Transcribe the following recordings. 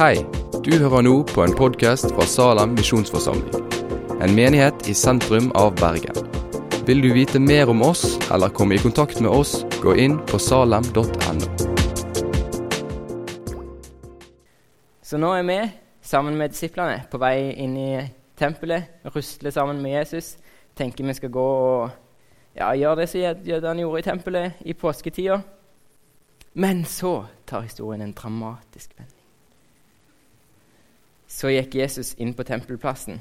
Hei, du hører nå på en podkast fra Salem misjonsforsamling. En menighet i sentrum av Bergen. Vil du vite mer om oss eller komme i kontakt med oss, gå inn på salem.no. Så nå er vi sammen med disiplene på vei inn i tempelet, rusler sammen med Jesus. Tenker vi skal gå og ja, gjøre det som jødene gjorde i tempelet i påsketida. Men så tar historien en dramatisk vending. Så gikk Jesus inn på tempelplassen,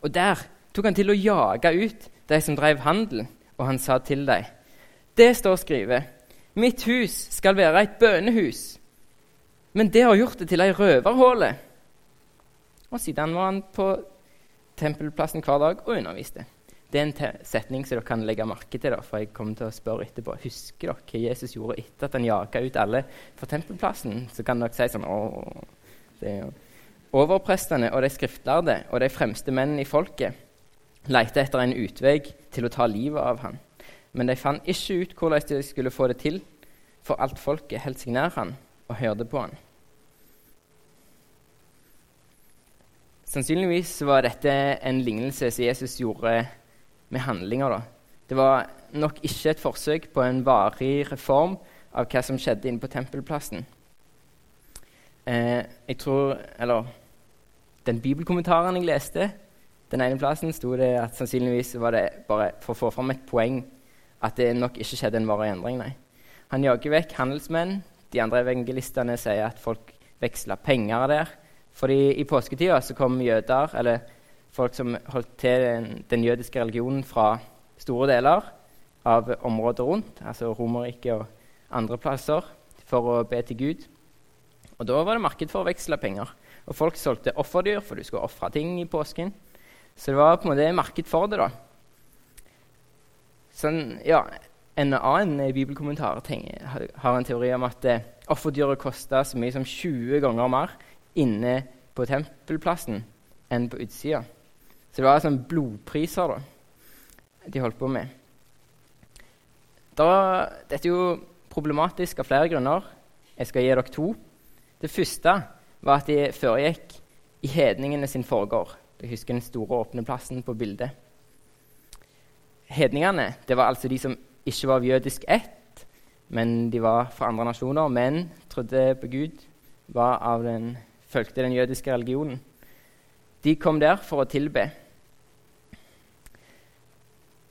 og der tok han til å jage ut de som drev handel, og han sa til dem Det står skrevet, mitt hus skal være et bønehus, men det har gjort det til ei røverhåle. Og siden var han på tempelplassen hver dag og underviste. Det er en setning som dere kan legge merke til, da, for jeg kommer til å spørre etterpå. Husker dere hva Jesus gjorde etter at han jaga ut alle fra tempelplassen? Så kan dere si sånn Åh, det er jo Overprestene og de skriftlærde og de fremste mennene i folket lette etter en utvei til å ta livet av ham. Men de fant ikke ut hvordan de skulle få det til, for alt folket holdt seg nær han og hørte på han. Sannsynligvis var dette en lignelse som Jesus gjorde med handlinger. da. Det var nok ikke et forsøk på en varig reform av hva som skjedde inne på tempelplassen. Eh, jeg tror, eller Den bibelkommentaren jeg leste, den ene plassen sto det at sannsynligvis var det bare for å få fram et poeng at det nok ikke skjedde en varig endring. nei. Han jager vekk handelsmenn. De andre evangelistene sier at folk veksla penger der. Fordi i påsketida så kom jøder, eller folk som holdt til den, den, jødiske religionen fra store deler av området rundt, altså Romerriket og andre plasser, for å be til Gud. Og Da var det marked for å veksle penger. Og folk solgte offerdyr, for du skulle ofre ting i påsken. Så det var på en måte marked for det. da. Sånn, ja, En annen bibelkommentar har en teori om at eh, offerdyret kosta så mye som 20 ganger mer inne på tempelplassen enn på utsida. Så det var sånn blodpriser da, de holdt på med. Da, dette er jo problematisk av flere grunner. Jeg skal gi dere to. Det første var at de foregikk i hedningene sin forgård. Jeg husker den store åpne plassen på bildet. Hedningene det var altså de som ikke var av jødisk ett, men de var fra andre nasjoner, men trodde på Gud, var av den, fulgte den jødiske religionen. De kom der for å tilbe.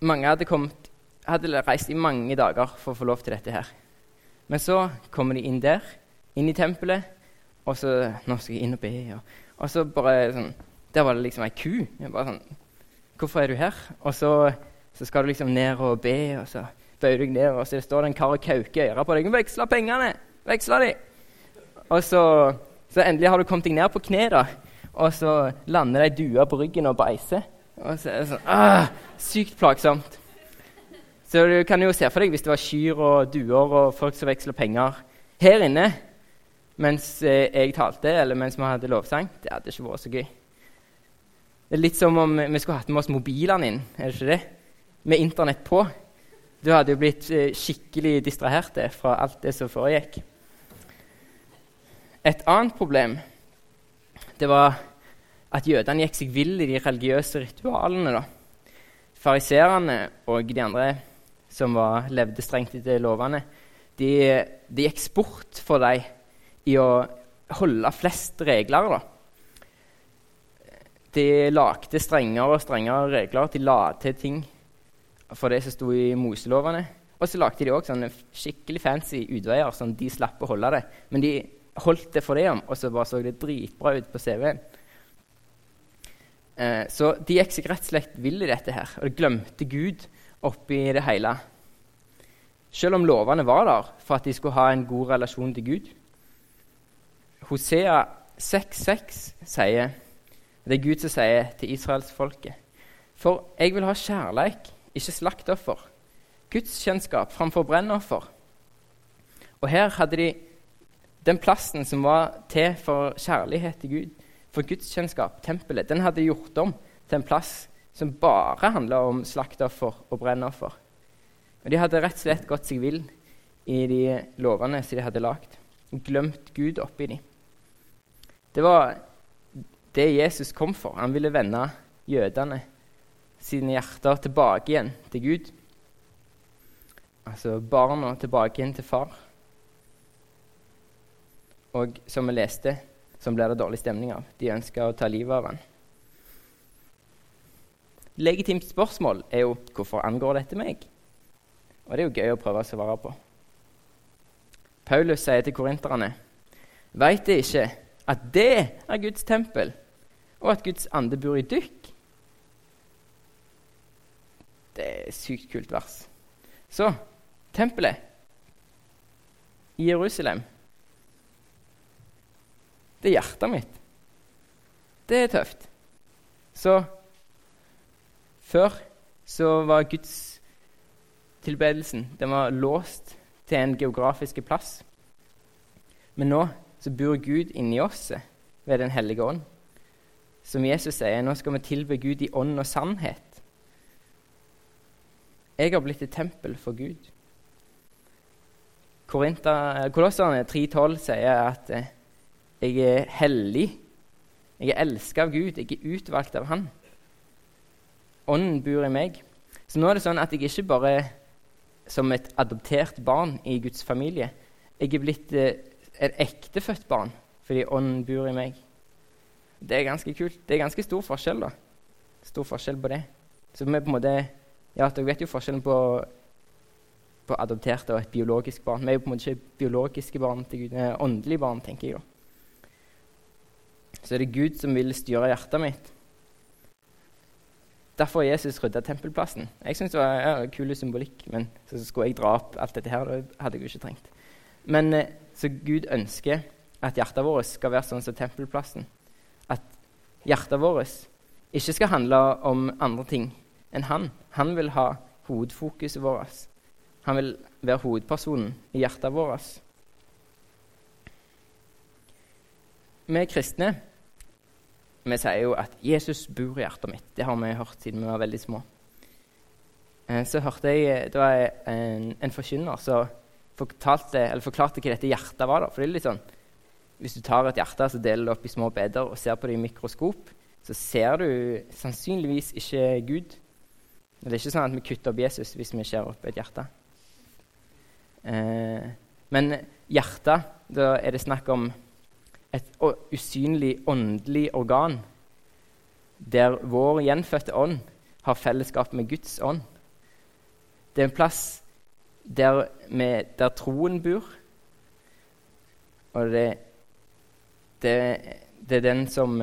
Mange hadde, kommet, hadde reist i mange dager for å få lov til dette her. Men så kommer de inn der, inn i tempelet, og så Nå skal jeg inn og be. Og, og så bare sånn Der var det liksom ei ku. Jeg bare sånn Hvorfor er du her? Og så, så skal du liksom ned og be, og så bøyer du deg ned, og så står det en kar og kauker i på deg. 'Veksla pengene! Veksla de!' Og så, så endelig har du kommet deg ned på kne, da. Og så lander ei due på ryggen og beiser. Og så er det sånn ah, Sykt plagsomt. Så du kan jo se for deg hvis det var kyr og duer og folk som veksler penger her inne mens eh, jeg talte, eller mens vi hadde lovsang. Det hadde ikke vært så gøy. Det er litt som om vi skulle hatt med oss mobilene inn, er det ikke det? Med Internett på. Du hadde jo blitt eh, skikkelig distrahert fra alt det som foregikk. Et annet problem det var at jødene gikk seg vill i de religiøse ritualene. da. Fariserene og de andre som var, levde strengt etter lovene, de, de gikk sport for dem i å holde flest regler. da. De lagde strengere og strengere regler. De la til ting for det som sto i Moselovene. Og så lagde de òg skikkelig fancy utveier, sånn de slapp å holde det. Men de holdt det for det om, og så bare så det dritbra ut på CV-en. Eh, så de gikk seg rett og slett vill i dette her, og de glemte Gud oppi det hele. Selv om lovene var der for at de skulle ha en god relasjon til Gud. Hosea 6,6 sier Det er Gud som sier til israelsfolket For jeg vil ha kjærleik, ikke slaktoffer. Gudskjennskap framfor brennoffer. Og her hadde de den plassen som var til for kjærlighet til Gud, for gudskjennskap, tempelet, den hadde gjort om til en plass som bare handla om slaktoffer og brennoffer. Og De hadde rett og slett gått seg vill i de lovene som de hadde lagd. Glemt Gud oppi dem. Det var det Jesus kom for. Han ville vende jødene sine hjerter tilbake igjen til Gud. Altså barna tilbake igjen til far. Og som vi leste, som ble det dårlig stemning av. De ønska å ta livet av han. Legitimt spørsmål er jo hvorfor angår dette meg? Og det er jo gøy å prøve å svare på. Paulus sier til korinterne.: Veit det ikke at det er Guds tempel, og at Guds ande bor i dykk? Det er et sykt kult vers. Så tempelet i Jerusalem Det er hjertet mitt. Det er tøft. Så før så var Guds tilbedelsen den var låst til en geografisk plass. Men nå så bor Gud inni oss ved Den hellige ånd. Som Jesus sier, nå skal vi tilbe Gud i ånd og sannhet. Jeg har blitt et tempel for Gud. Kolosserne 3,12 sier at eh, jeg er hellig. Jeg er elsket av Gud. Jeg er utvalgt av Han. Ånden bor i meg. Så nå er det sånn at jeg ikke bare som et adoptert barn i Guds familie. Jeg er blitt eh, et ektefødt barn fordi ånden bor i meg. Det er ganske kult. Det er ganske stor forskjell, da. Stor forskjell på det. Så vi på en måte Ja, dere vet jo forskjellen på, på adopterte og et biologisk barn. Vi er jo på en måte ikke biologiske barn til Gud, eh, åndelige barn, tenker jeg. da. Så er det Gud som vil styre hjertet mitt. Derfor har Jesus rydda tempelplassen. Jeg syns det var ja, kul symbolikk, men så skulle jeg dra opp alt dette her. Det hadde jeg jo ikke trengt. Men eh, så Gud ønsker at hjertet vårt skal være sånn som tempelplassen. At hjertet vårt ikke skal handle om andre ting enn han. Han vil ha hovedfokuset vårt. Han vil være hovedpersonen i hjertet vårt. Vi kristne vi sier jo at 'Jesus bor i hjertet mitt'. Det har vi hørt siden vi var veldig små. Eh, så hørte jeg det var en, en forkynner som fortalte, forklarte hva dette hjertet var. Da. For det er litt sånn, Hvis du tar et hjerte så deler det opp i små beder og ser på det i mikroskop, så ser du sannsynligvis ikke Gud. Det er ikke sånn at vi kutter opp Jesus hvis vi skjærer opp et hjerte. Eh, men hjertet, da er det snakk om et usynlig åndelig organ der vår gjenfødte ånd har fellesskap med Guds ånd. Det er en plass der, med, der troen bor. Og det, det, det, er den som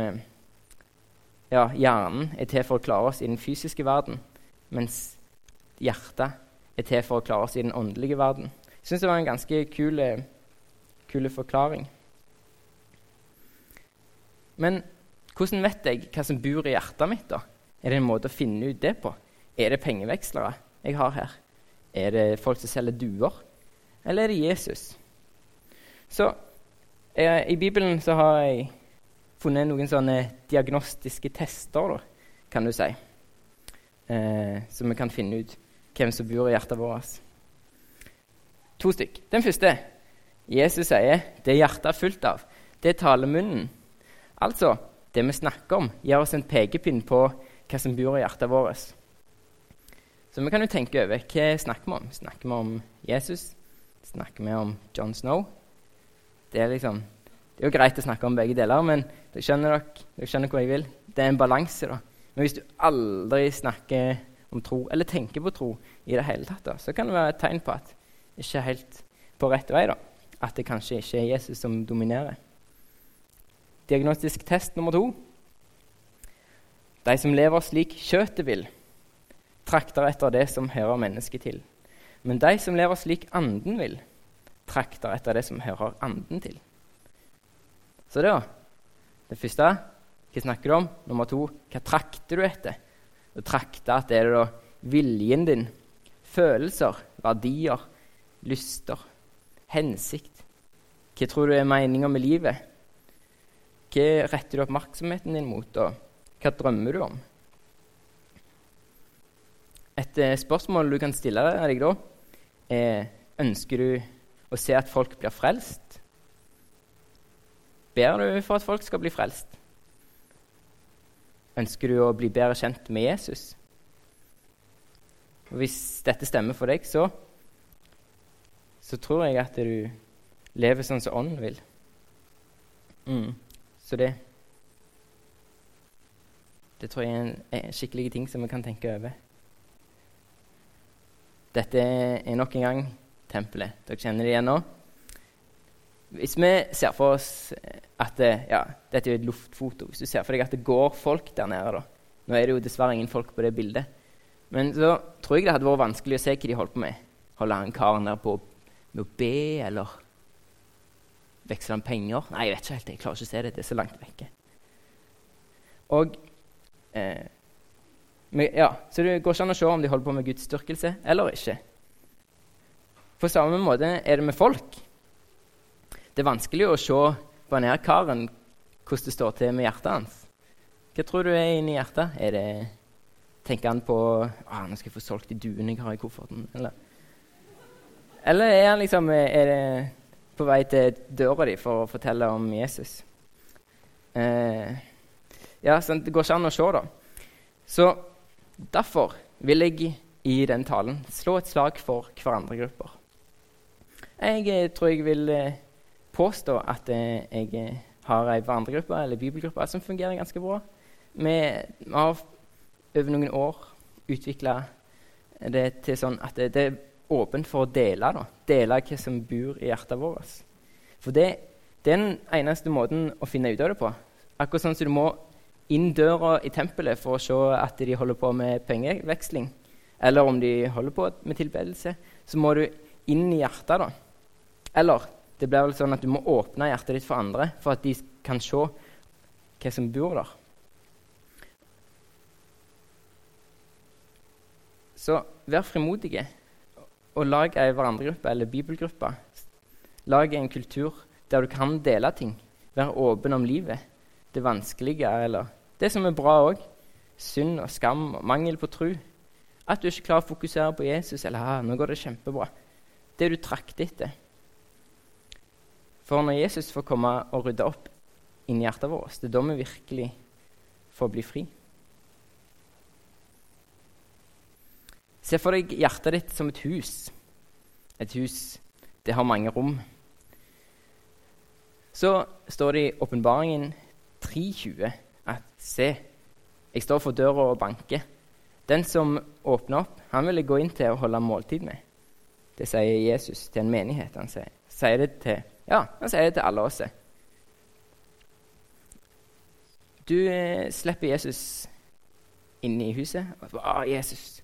Ja, hjernen er til for å klare oss i den fysiske verden, mens hjertet er til for å klare oss i den åndelige verden. Jeg syns det var en ganske kul, kul forklaring. Men hvordan vet jeg hva som bor i hjertet mitt? da? Er det en måte å finne ut det på? Er det pengevekslere jeg har her? Er det folk som selger duer? Eller er det Jesus? Så eh, I Bibelen så har jeg funnet noen sånne diagnostiske tester, da, kan du si. Eh, så vi kan finne ut hvem som bor i hjertet vårt. To stykk. Den første. Jesus sier det hjertet er fullt av, det taler munnen. Altså, det vi snakker om, gir oss en pekepinn på hva som bor i hjertet vårt. Så vi kan jo tenke over hva snakker vi om. Snakker vi om Jesus? Snakker vi om John Snow? Det er, liksom, det er jo greit å snakke om begge deler, men dere skjønner, dere, dere skjønner hvor jeg vil. Det er en balanse. da. Men hvis du aldri snakker om tro, eller tenker på tro i det hele tatt, da, så kan det være et tegn på at det ikke er helt på rett vei. da. At det kanskje ikke er Jesus som dominerer. Diagnostisk test nummer to. De som lever slik kjøttet vil, trakter etter det som hører mennesket til. Men de som lever slik anden vil, trakter etter det som hører anden til. Så det, da. Det første hva snakker du om? Nummer to hva trakter du etter? Du trakter at det er da viljen din, følelser, verdier, lyster, hensikt. Hva tror du er meninga med livet? Hva retter du oppmerksomheten din mot, og hva drømmer du om? Et eh, spørsmål du kan stille deg da, er ønsker du å se at folk blir frelst? ber du for at folk skal bli frelst? Ønsker du å bli bedre kjent med Jesus? Og Hvis dette stemmer for deg, så, så tror jeg at du lever sånn som Ånden vil. Mm. Så det Det tror jeg er en, skikkelig ting som vi kan tenke over. Dette er nok en gang tempelet. Dere kjenner det igjen nå? Hvis vi ser for oss at det, ja, Dette er jo et luftfoto. Hvis du ser for deg at det går folk der nede da. Nå er det jo dessverre ingen folk på det bildet. Men så tror jeg det hadde vært vanskelig å se hva de holdt på med. Holder han karen der på med å be, eller veksler han penger? Nei, jeg vet ikke helt. Jeg klarer ikke å se det. Det er så langt vekke. Og eh, ja, Så det går ikke an å se om de holder på med gudsdyrkelse eller ikke. På samme måte er det med folk. Det er vanskelig å se på denne karen hvordan det står til med hjertet hans. Hva tror du er inni hjertet? Er det, tenker han på ah, 'Nå skal jeg få solgt de duene jeg har i kofferten'? Eller, eller er han liksom er det på vei til døra di for å fortelle om Jesus? Eh, ja, sånn, Det går ikke an å se, da. Så derfor vil jeg i den talen slå et slag for hverandre grupper. Jeg eh, tror jeg vil eh, påstå at eh, jeg har ei hverandregruppe eller bibelgruppe som fungerer ganske bra. Vi har over noen år utvikla det til sånn at det, er åpent for å dele. Da. Dele hva som bor i hjertet vårt. For det, det, er den eneste måten å finne ut av det på. Akkurat sånn som du må inn døra i tempelet for å se at de holder på med pengeveksling, eller om de holder på med tilbedelse, så må du inn i hjertet. da. Eller det blir vel sånn at du må åpne hjertet ditt for andre for at de kan se hva som bor der. Så vær frimodige og lag ei hverandregruppe eller bibelgruppe. Lag en kultur der du kan dele ting. Vær åpen om livet, det vanskelige eller det som er bra òg. Synd og skam og mangel på tro. At du ikke klarer å fokusere på Jesus eller ah, 'nå går det kjempebra'. Det du trakter etter. For når Jesus får komme og rydde opp inni hjertet vårt, det er da vi virkelig får bli fri. Se for deg hjertet ditt som et hus. Et hus, det har mange rom. Så står det i Åpenbaringen 3.20 at se, jeg står for døra og banker. Den som åpner opp, han vil jeg gå inn til og holde måltid med. Det sier Jesus til en menighet. Han sier, sier det til ja, han sier det til alle oss. Du eh, slipper Jesus inn i huset. Og, ah, 'Jesus,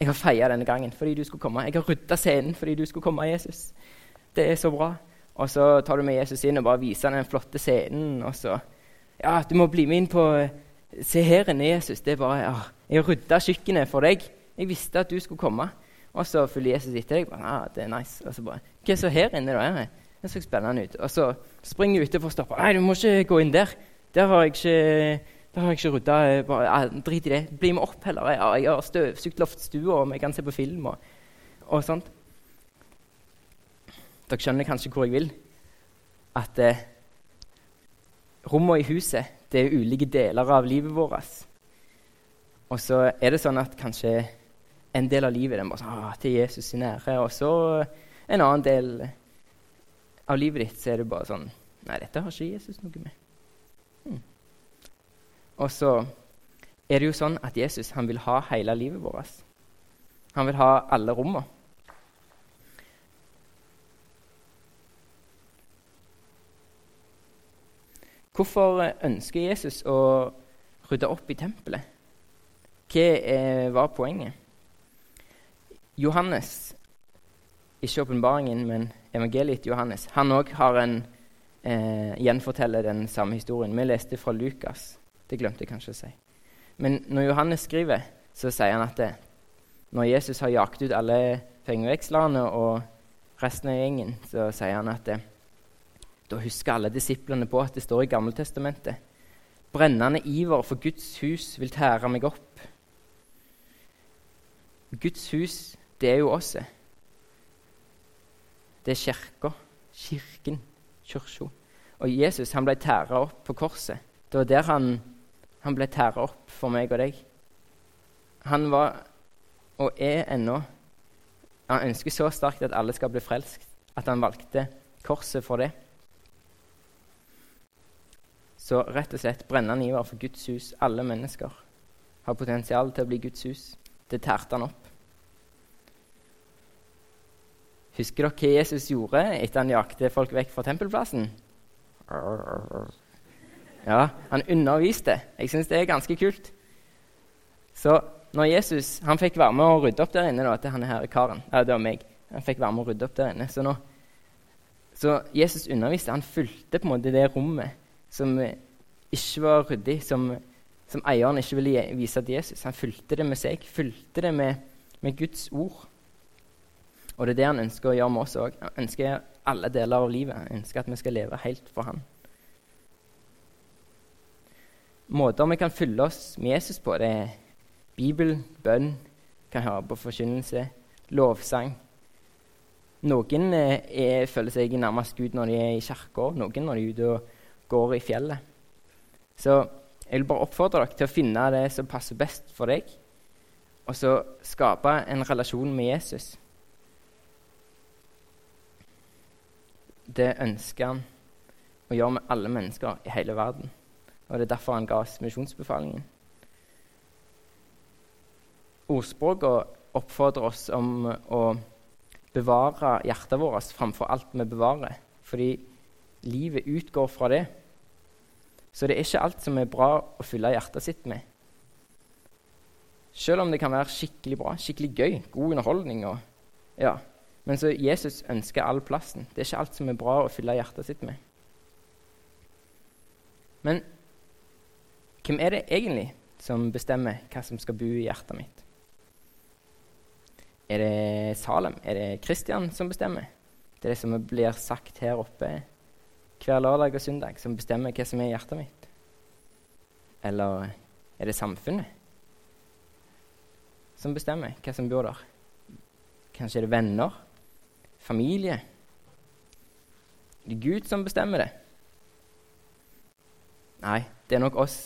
jeg har feia denne gangen fordi du skulle komme.' 'Jeg har rydda scenen fordi du skulle komme, Jesus.' Det er så bra. Og så tar du med Jesus inn og bare viser den flotte scenen. Og så 'Ja, du må bli med inn på Se her inne, Jesus.' Det er bare ja, 'Jeg rydda kjøkkenet for deg. Jeg visste at du skulle komme.' Og så følger Jesus etter deg. Bare, ah, det er nice. Og så bare 'Hva er så her inne, da?' Det så spennende ut. Og så springer jeg ute for å stoppe. 'Nei, du må ikke gå inn der. Der har jeg ikke, der har jeg ikke rydda. Ja, drit i det. Bli med opp heller. Ja, jeg har støvsugd loftstua, og vi kan se på film og, og sånt. Dere skjønner kanskje hvor jeg vil. At eh, rommene i huset det er ulike deler av livet vårt. Og så er det sånn at kanskje en del av livet er bare sånn, til Jesus sin ære. og så en annen del av livet ditt så er det bare sånn Nei, dette har ikke Jesus noe med. Hmm. Og så er det jo sånn at Jesus han vil ha hele livet vårt. Han vil ha alle rommene. Hvorfor ønsker Jesus å rydde opp i tempelet? Hva var poenget? Johannes ikke åpenbaringen, men evangeliet Johannes. Han òg har en eh, gjenforteller den samme historien. Vi leste fra Lukas. Det glemte jeg kanskje å si. Men når Johannes skriver, så sier han at det, når Jesus har jagt ut alle pengevekslerne og resten av gjengen, så sier han at det, da husker alle disiplene på at det står i Gammeltestamentet. Brennende iver for Guds hus vil tære meg opp. Guds hus, det er jo oss det er kirka, kirken, kirka. Og Jesus han ble tæra opp på korset. Det var der han, han ble tæra opp for meg og deg. Han var, og er ennå Han ønsker så sterkt at alle skal bli frelst, at han valgte korset for det. Så rett og slett brennende iver for Guds hus. Alle mennesker har potensial til å bli Guds hus. Det tærte han opp. Husker dere hva Jesus gjorde etter han jakte folk vekk fra tempelplassen? Ja, han underviste. Jeg syns det er ganske kult. Så når Jesus han fikk være med å rydde opp der inne da, til han her karen ja, Det var meg. Han fikk være med å rydde opp der inne. Så, nå, så Jesus underviste. Han fulgte på en måte det rommet som ikke var ryddig, som, som eieren ikke ville vise til Jesus. Han fulgte det med seg, fulgte det med, med Guds ord. Og det er det han ønsker å gjøre med oss òg. Han ønsker alle deler av livet. Han ønsker at vi skal leve helt for han. Måter vi kan fylle oss med Jesus på, det er Bibel, bønn, kan høre på forkynnelse, lovsang. Noen eh, er, føler seg nærmest Gud når de er i kirka, noen når de er ute og går i fjellet. Så jeg vil bare oppfordre dere til å finne det som passer best for deg, og så skape en relasjon med Jesus. Det ønsker han å gjøre med alle mennesker i hele verden. Og det er derfor han ga oss misjonsbefalingen. Ordspråket oppfordrer oss om å bevare hjertet vårt framfor alt vi bevarer. Fordi livet utgår fra det. Så det er ikke alt som er bra å fylle hjertet sitt med. Selv om det kan være skikkelig bra, skikkelig gøy, god underholdning. Og, ja. Men så Jesus ønsker all plassen. Det er ikke alt som er bra å fylle hjertet sitt med. Men hvem er det egentlig som bestemmer hva som skal bo i hjertet mitt? Er det Salem? Er det Kristian som bestemmer? Det er det som blir sagt her oppe hver lørdag og søndag, som bestemmer hva som er i hjertet mitt? Eller er det samfunnet som bestemmer hva som bor der? Kanskje er det venner? Familie? Er det Gud som bestemmer det? Nei, det er nok oss.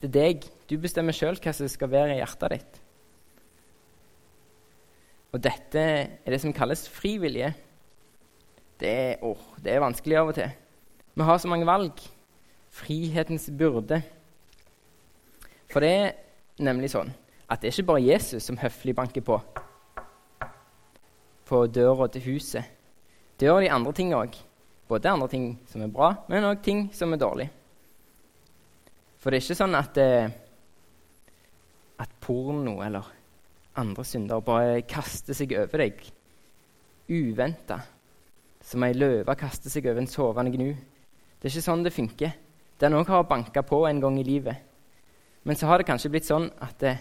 Det er deg. Du bestemmer sjøl hva som skal være i hjertet ditt. Og dette er det som kalles frivillige. Det er, oh, det er vanskelig av og til. Vi har så mange valg. Frihetens byrde. For det er nemlig sånn at det er ikke bare Jesus som høflig banker på på døra til huset. Det gjør de andre ting òg. Både andre ting som er bra, men òg ting som er dårlig. For det er ikke sånn at, eh, at porno eller andre synder bare kaster seg over deg uventa. Som ei løve kaster seg over en sovende gnu. Det er ikke sånn det funker. Den òg har banka på en gang i livet. Men så har det kanskje blitt sånn at eh,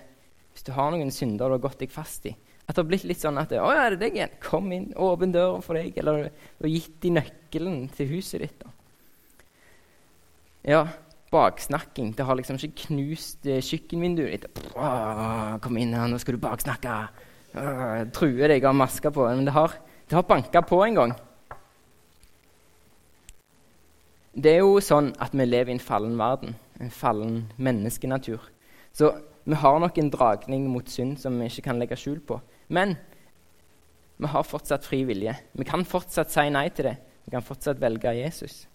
hvis du har noen synder du har gått deg fast i At det har blitt litt sånn at 'Å ja, er det deg igjen? Kom inn. Åpne døra for deg.' Eller du har gitt dem nøkkelen til huset ditt. Da. Ja, baksnakking. Det har liksom ikke knust eh, kjøkkenvinduet ditt. 'Kom inn her, nå skal du baksnakke.' Truer deg og har maske på. Men det har, det har banka på en gang. Det er jo sånn at vi lever i en fallen verden, en fallen menneskenatur. Så vi har nok en dragning mot synd som vi ikke kan legge skjul på. Men vi har fortsatt fri vilje. Vi kan fortsatt si nei til det. Vi kan fortsatt velge Jesus.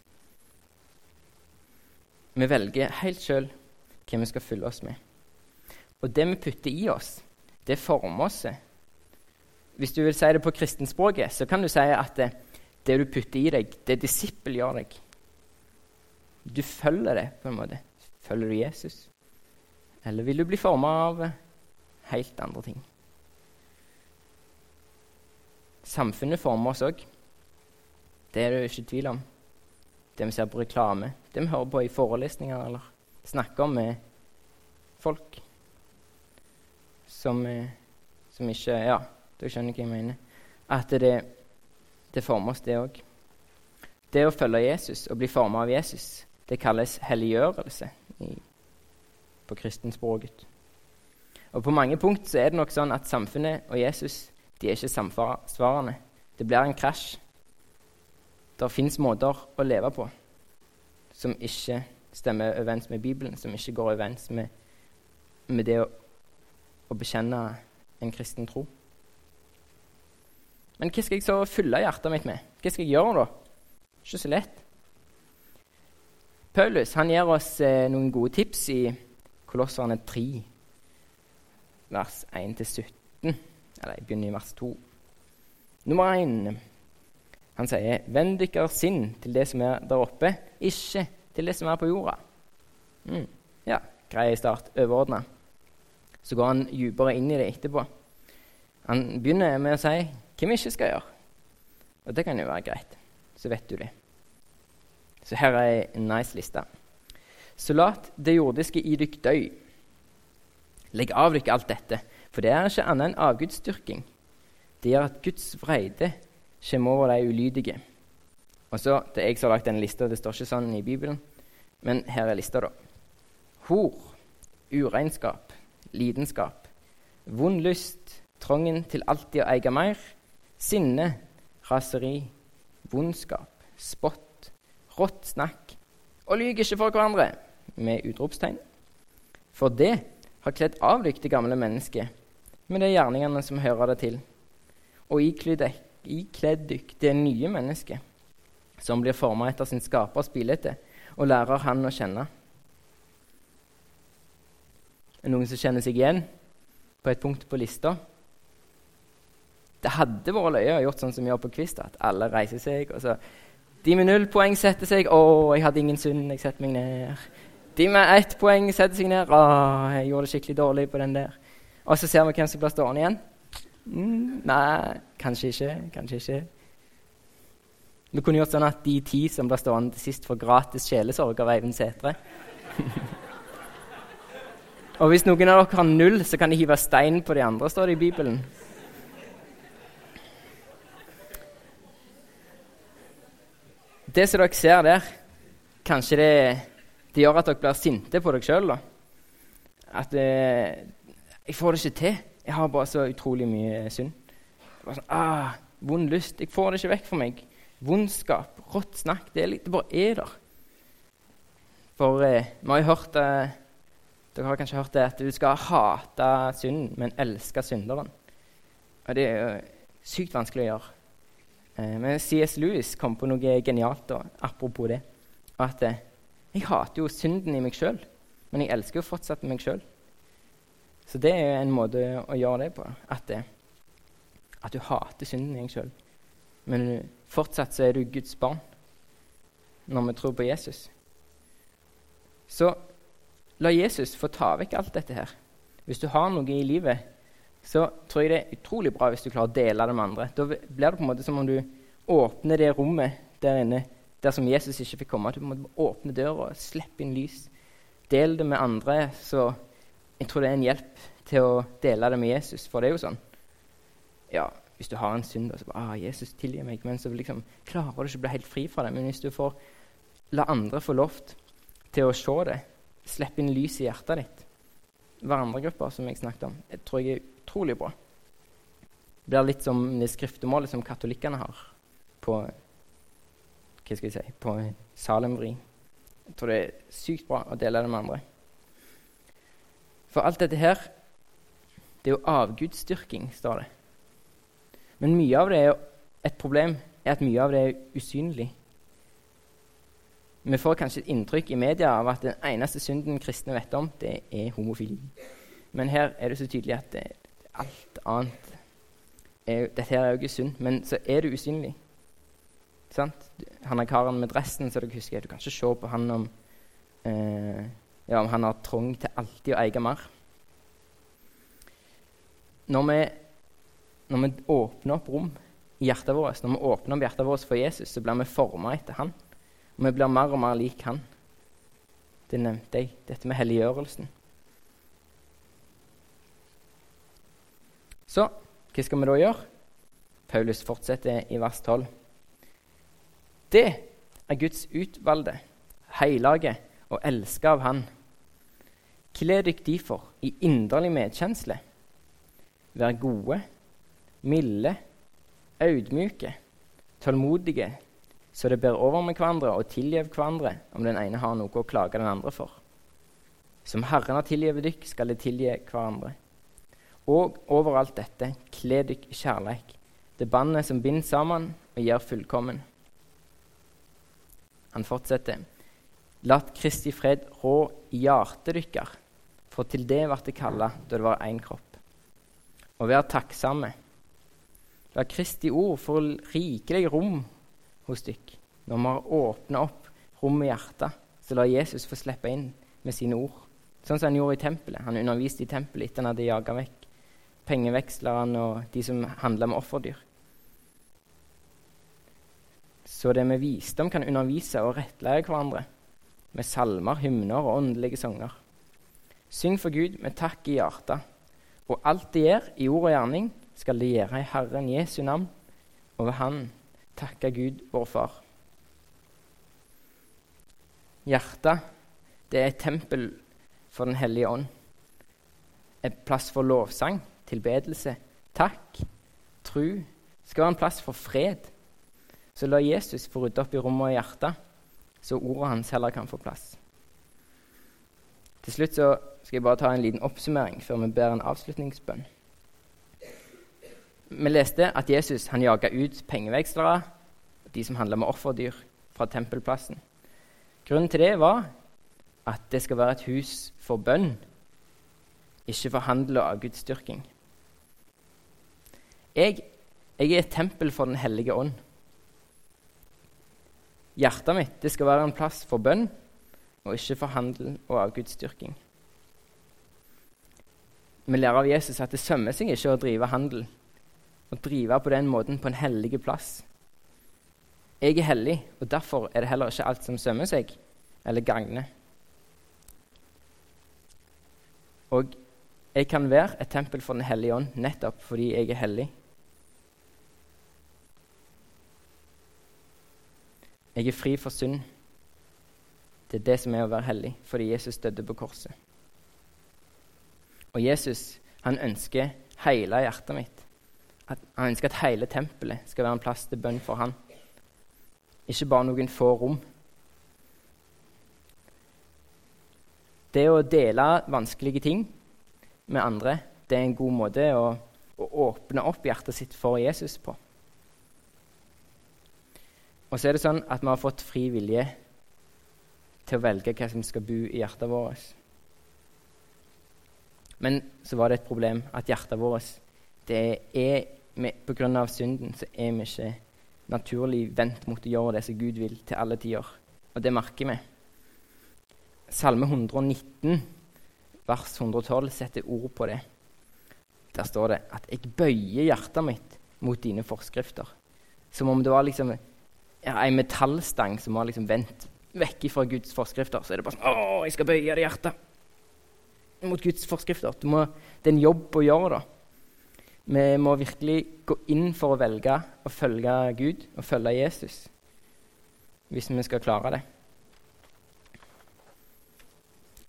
Vi velger helt sjøl hva vi skal fylle oss med. Og det vi putter i oss, det former oss. Hvis du vil si det på kristenspråket, så kan du si at det, det du putter i deg, det disippelgjør deg. Du følger det, på en måte. Følger du Jesus? Eller vil du bli forma av helt andre ting? Samfunnet former oss òg. Det er det ikke tvil om det vi ser på reklame, det vi hører på i forelesninger eller snakker med folk som, eh, som ikke Ja, dere skjønner hva jeg mener. At det, det former oss, det òg. Det å følge Jesus og bli formet av Jesus, det kalles helliggjørelse på kristenspråket. Og På mange punkt så er det nok sånn at samfunnet og Jesus de er ikke samsvarende. Det blir en krasj. Det fins måter å leve på. som ikke stemmer overens med Bibelen, som ikke går overens med, med det å, å bekjenne en kristen tro. Men hva skal jeg så fylle hjertet mitt med? Hva skal jeg gjøre da? Ikke så lett. Paulus han gir oss eh, noen gode tips i Kolosserne 3, vers 1-17. Eller jeg begynner i vers 2. Nummer 1. Han sier, 'Vend deres sinn til det som er der oppe, ikke til det som er på jorda.' Mm. Ja, grei start. Overordna. Så går han dypere inn i det etterpå. Han begynner med å si hva vi ikke skal gjøre. Og det kan jo være greit. Så vet du det. Så her er en nice liste. Så lat det jordiske i dykk døy. Legg av dykk alt dette, for det er ikke annet enn avgudsdyrking. Det gjør at Guds vreide kommer over de ulydige. Og så, Det er jeg som har lagt denne lista, det står ikke sånn i Bibelen, men her er lista, da. Hor, uregnskap, lidenskap, vond lyst, trangen til alltid å eie mer, sinne, raseri, vondskap, spott, rått snakk, og lyg ikke for hverandre, med utropstegn. For det har kledd av dykk det gamle mennesket med de gjerningene som hører det til, og ikledd dykk det nye mennesket, som blir forma etter sin skapers bilde, og lærer han å kjenne. Er noen som kjenner seg igjen på et punkt på lista? Det hadde vært løye å gjort sånn som vi gjør på Kvist, at alle reiser seg. og så De med null poeng setter seg. 'Å, jeg hadde ingen synd. Jeg setter meg ned.' De med ett poeng setter seg ned. 'Å, jeg gjorde det skikkelig dårlig på den der.' Og så ser vi hvem som blir stående igjen. Mm, nei, kanskje ikke. Kanskje ikke. Vi kunne gjort sånn at de ti som blir stående til sist, får gratis sjelesorg av Eivind Sætre. Og hvis noen av dere har null, så kan de hive stein på de andre, står det i Bibelen. Det som dere ser der, kanskje det, det gjør at dere blir sinte på dere sjøl. At eh, 'Jeg får det ikke til. Jeg har bare så utrolig mye synd.' Bare sånn, ah, 'Vond lyst. Jeg får det ikke vekk fra meg.' Vondskap, rått snakk. Det, det bare er der. For eh, vi har jo hørt eh, Dere har kanskje hørt det at du skal hate synden, men elske synderen. Og det er jo sykt vanskelig å gjøre. Eh, men C.S. Lewis kom på noe genialt da, apropos det. At eh, jeg hater jo synden i meg sjøl, men jeg elsker jo fortsatt meg sjøl. Så det er jo en måte å gjøre det på. At, eh, at du hater synden i deg sjøl. Men fortsatt så er du Guds barn når vi tror på Jesus. Så la Jesus få ta vekk alt dette her. Hvis du har noe i livet så tror jeg det er utrolig bra hvis du klarer å dele det med andre. Da blir det på en måte som om du åpner det rommet der inne der som Jesus ikke fikk komme. Du må åpne døra og slippe inn lys. Del det med andre. Så jeg tror det er en hjelp til å dele det med Jesus. For det er jo sånn ja, Hvis du har en synd, og så bare ah, 'Jesus, tilgi meg', men så liksom, klarer du ikke å bli helt fri fra det. Men hvis du får la andre få lov til å se det, slippe inn lys i hjertet ditt Hverandre grupper, som jeg snakket om, jeg tror jeg er utrolig bra. Det blir litt som det skriftemålet som katolikkene har på hva skal jeg si, på Salemvri. Jeg tror det er sykt bra å dele det med andre. For alt dette her, det er jo avgudsdyrking, står det. Men mye av det er jo et problem er at mye av det er usynlig. Vi får kanskje et inntrykk i media av at den eneste synden kristne vet om, det er homofili. Men her er det så tydelig at det, alt annet er, Dette her er jo ikke synd, men så er det usynlig. Sant? Han er karen med dressen, så dere husker, du kan ikke se på han om, eh, ja, om han har trang til alltid å eie mer. Når vi, når vi åpner opp rom i hjertet vårt, når vi åpner opp hjertet vårt for Jesus, så blir vi forma etter han. Og vi blir mer og mer lik han. Det nevnte jeg, dette med helliggjørelsen. Så hva skal vi da gjøre? Paulus fortsetter i vers 12. Det er Guds utvalgte, hellige og elska av Han. Kle dykk derfor i inderlig medkjensle. Vær gode, milde, audmyke, tålmodige, så det ber over med hverandre og tilgjev hverandre om den ene har noe å klage den andre for. Som Herren har tilgitt dykk, skal det tilgi hverandre. Og overalt dette, kle dykk i kjærleik, det bandet som binder sammen og gjør fullkommen. Han fortsetter. Lat Kristi fred rå i hjertet dykkar, for til det ble det kalla da det var én kropp. Og vær takksomme. La Kristi ord få rikelig rom hos dykk. Når vi har åpna opp rommet i hjertet, så la Jesus få slippe inn med sine ord. Sånn som han gjorde i tempelet. Han underviste i tempelet etter han hadde jaga vekk pengevekslerne og de som handla med offerdyr. Så det med visdom kan undervise og rettlære hverandre med salmer, hymner og åndelige sanger. Syng for Gud med takk i hjertet, og alt det gjør i ord og gjerning, skal det gjøre i Herren Jesu navn, og ved Han takke Gud, vår Far. Hjertet, det er et tempel for Den hellige ånd. En plass for lovsang, tilbedelse, takk, tru. Skal være en plass for fred. Så la Jesus få rydde opp i rommet og hjertet, så ordet hans heller kan få plass. Til slutt så skal jeg bare ta en liten oppsummering før vi ber en avslutningsbønn. Vi leste at Jesus han jaga ut pengevekslere, de som handla med offerdyr, fra tempelplassen. Grunnen til det var at det skal være et hus for bønn, ikke for handel og avgudsdyrking. Jeg, jeg er et tempel for Den hellige ånd. Hjertet mitt det skal være en plass for bønn og ikke for handel og avgudsdyrking. Vi lærer av Jesus at det sømmer seg ikke å drive handel og drive på den måten på en hellig plass. Jeg er hellig, og derfor er det heller ikke alt som sømmer seg eller gagner. Og jeg kan være et tempel for Den hellige ånd nettopp fordi jeg er hellig. Jeg er fri for synd. Det er det som er å være hellig, fordi Jesus døde på korset. Og Jesus han ønsker hele hjertet mitt. At, han ønsker at hele tempelet skal være en plass til bønn for han. Ikke bare noen få rom. Det å dele vanskelige ting med andre det er en god måte å, å åpne opp hjertet sitt for Jesus på. Og så er det sånn at vi har fått fri vilje til å velge hva som skal bo i hjertet vårt. Men så var det et problem at hjertet vårt det er Pga. synden så er vi ikke naturlig vendt mot å gjøre det som Gud vil, til alle tider. Og det merker vi. Salme 119, vers 112, setter ord på det. Der står det at 'jeg bøyer hjertet mitt mot dine forskrifter'. Som om det var liksom ja, ei metallstang som har liksom vendt vekk fra Guds forskrifter. Så er det bare sånn 'Å, jeg skal bøye det hjertet mot Guds forskrifter'. Må, det er en jobb å gjøre, da. Vi må virkelig gå inn for å velge å følge Gud og følge Jesus hvis vi skal klare det.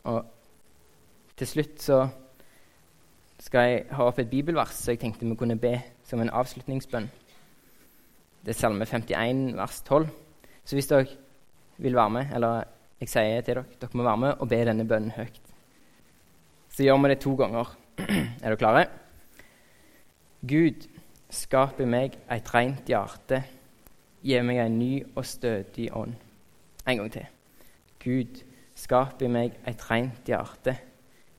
Og til slutt så skal jeg ha opp et bibelvers så jeg tenkte vi kunne be som en avslutningsbønn. Det er Salme 51, vers 12. Så hvis dere vil være med, eller jeg sier til dere dere må være med og be denne bønnen høyt, så gjør vi det to ganger. er dere klare? Gud, skap i meg et rent hjerte. Gi meg en ny og stødig ånd. En gang til. Gud, skap i meg et rent hjerte.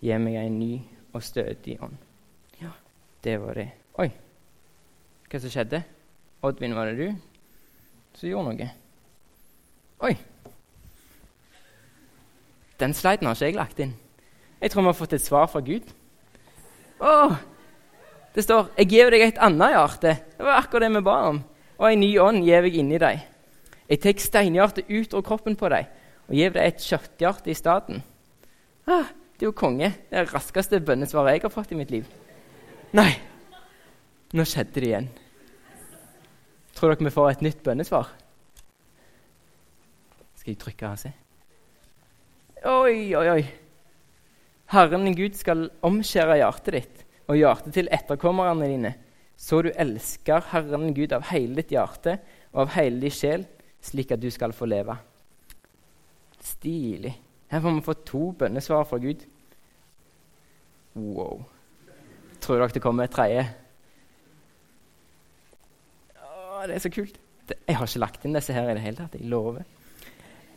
Gi meg en ny og stødig ånd. Ja, det var det. Oi, hva som skjedde? Oddvin, var det du som gjorde noe? Oi! Den sliden har ikke jeg lagt inn. Jeg tror vi har fått et svar fra Gud. Åh, det står 'Jeg gir deg et annet hjerte'. Det var akkurat det vi ba om. Og en ny ånd gir jeg inni deg. Jeg tar steinhjertet ut av kroppen på deg og gir deg et kjøtthjerte i stedet. Ah, det er jo konge. Det er det raskeste bønnesvaret jeg har fått i mitt liv. Nei, nå skjedde det igjen. Tror dere vi får et nytt bønnesvar? Skal jeg trykke og se? Oi, oi, oi. Herren din Gud skal omskjære hjertet ditt og hjertet til etterkommerne dine, så du elsker Herren din Gud av hele ditt hjerte og av hele din sjel, slik at du skal få leve. Stilig. Her får vi få to bønnesvar fra Gud. Wow. Tror dere det kommer et tredje? Å, det er så kult. Jeg har ikke lagt inn disse her i det hele tatt. Jeg lover.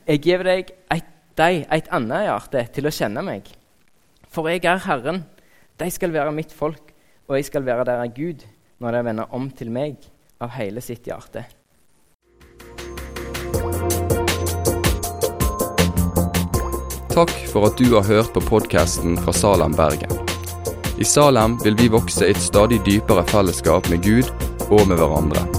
Jeg gir deg et, deg et annet hjerte til å kjenne meg. For jeg er Herren. De skal være mitt folk, og jeg skal være deres Gud når de vender om til meg av hele sitt hjerte. Takk for at du har hørt på podkasten fra Salem, Bergen. I Salem vil vi vokse i et stadig dypere fellesskap med Gud og med hverandre.